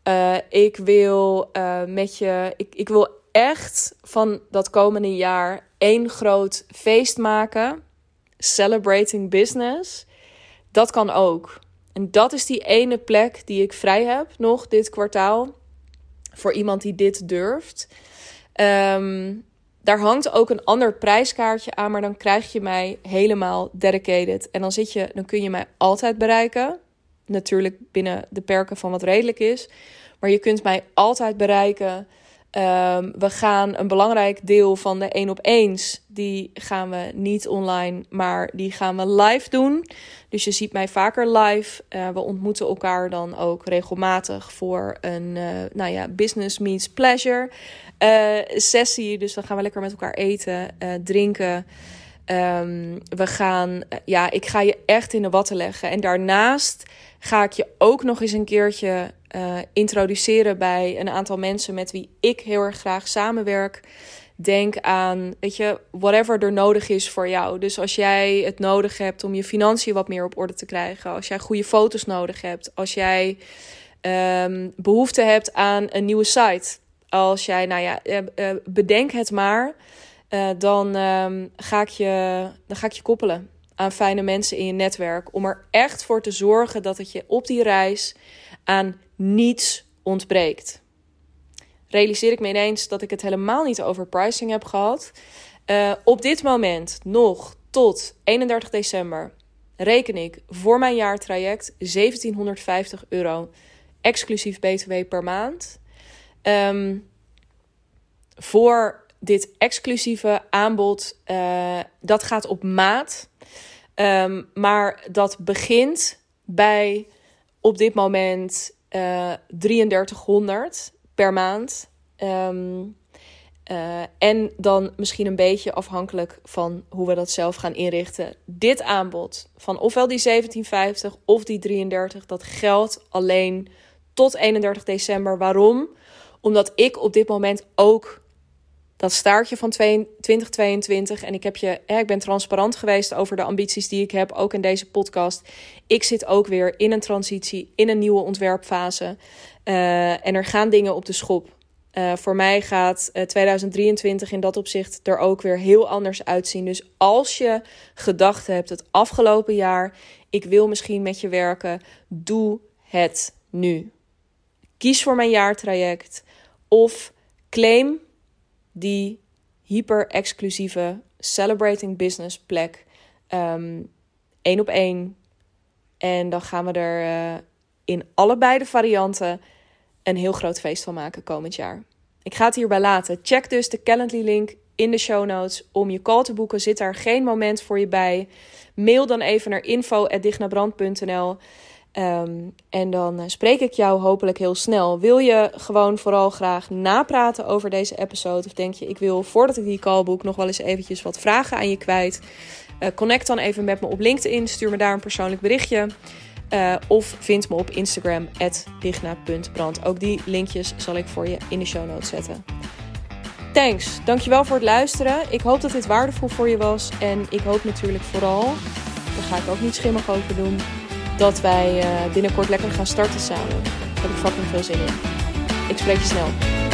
Uh, ik wil uh, met je. Ik, ik wil echt van dat komende jaar één groot feest maken. Celebrating business. Dat kan ook. En dat is die ene plek die ik vrij heb nog dit kwartaal. Voor iemand die dit durft. Um, daar hangt ook een ander prijskaartje aan, maar dan krijg je mij helemaal dedicated. En dan, zit je, dan kun je mij altijd bereiken. Natuurlijk binnen de perken van wat redelijk is. Maar je kunt mij altijd bereiken. Um, we gaan een belangrijk deel van de 1 op 1 die gaan we niet online, maar die gaan we live doen. Dus je ziet mij vaker live. Uh, we ontmoeten elkaar dan ook regelmatig voor een uh, nou ja, business meets pleasure uh, sessie. Dus dan gaan we lekker met elkaar eten, drinken. Um, we gaan, ja, ik ga je echt in de watten leggen. En daarnaast ga ik je ook nog eens een keertje uh, introduceren bij een aantal mensen met wie ik heel erg graag samenwerk. Denk aan, weet je, whatever er nodig is voor jou. Dus als jij het nodig hebt om je financiën wat meer op orde te krijgen, als jij goede foto's nodig hebt, als jij um, behoefte hebt aan een nieuwe site, als jij, nou ja, uh, uh, bedenk het maar, dan, um, ga ik je, dan ga ik je koppelen aan fijne mensen in je netwerk. Om er echt voor te zorgen dat het je op die reis aan niets ontbreekt. Realiseer ik me ineens dat ik het helemaal niet over pricing heb gehad. Op dit moment nog tot 31 december reken ik voor mijn jaartraject 1750 euro exclusief BTW per maand. Um, voor dit exclusieve aanbod, uh, dat gaat op maat. Um, maar dat begint bij op dit moment uh, eh, 3300 per maand. Um, uh, en dan misschien een beetje afhankelijk van hoe we dat zelf gaan inrichten. Dit aanbod van ofwel die 1750 of die 33, dat geldt alleen tot 31 december. Waarom? Omdat ik op dit moment ook dat staartje van 2022. En ik, heb je, hè, ik ben transparant geweest over de ambities die ik heb, ook in deze podcast. Ik zit ook weer in een transitie, in een nieuwe ontwerpfase. Uh, en er gaan dingen op de schop. Uh, voor mij gaat uh, eh, 2023 in dat opzicht er ook weer heel anders uitzien. Dus als je gedacht hebt het afgelopen jaar, ik wil misschien met je werken, doe het nu. Kies voor mijn jaartraject of claim die hyper-exclusieve Celebrating Business plek. Um, één op één. En dan gaan we er uh, in allebei de varianten een heel groot feest van maken komend jaar. Ik ga het hierbij laten. Check dus de Calendly link in de show notes om je call te boeken. Zit daar geen moment voor je bij? Mail dan even naar info@dignabrand.nl. Ehm, en dan eh, spreek ik jou hopelijk heel snel. Wil je gewoon vooral graag napraten over deze episode? Of denk je, ik wil voordat ik die call boek nog wel eens eventjes wat vragen aan je kwijt? Eh, connect dan even met me op LinkedIn. Stuur me daar een persoonlijk berichtje. Eh, of vind me op Instagram, digna.brand. Ook die linkjes zal ik voor je in de show notes zetten. Thanks, dankjewel voor het luisteren. Ik hoop dat dit waardevol voor je was. En ik hoop natuurlijk vooral, daar ga ik ook niet schimmig over doen dat wij eh, binnenkort lekker gaan starten samen. Daar heb ik fucking veel zin in. Ik spreek je snel.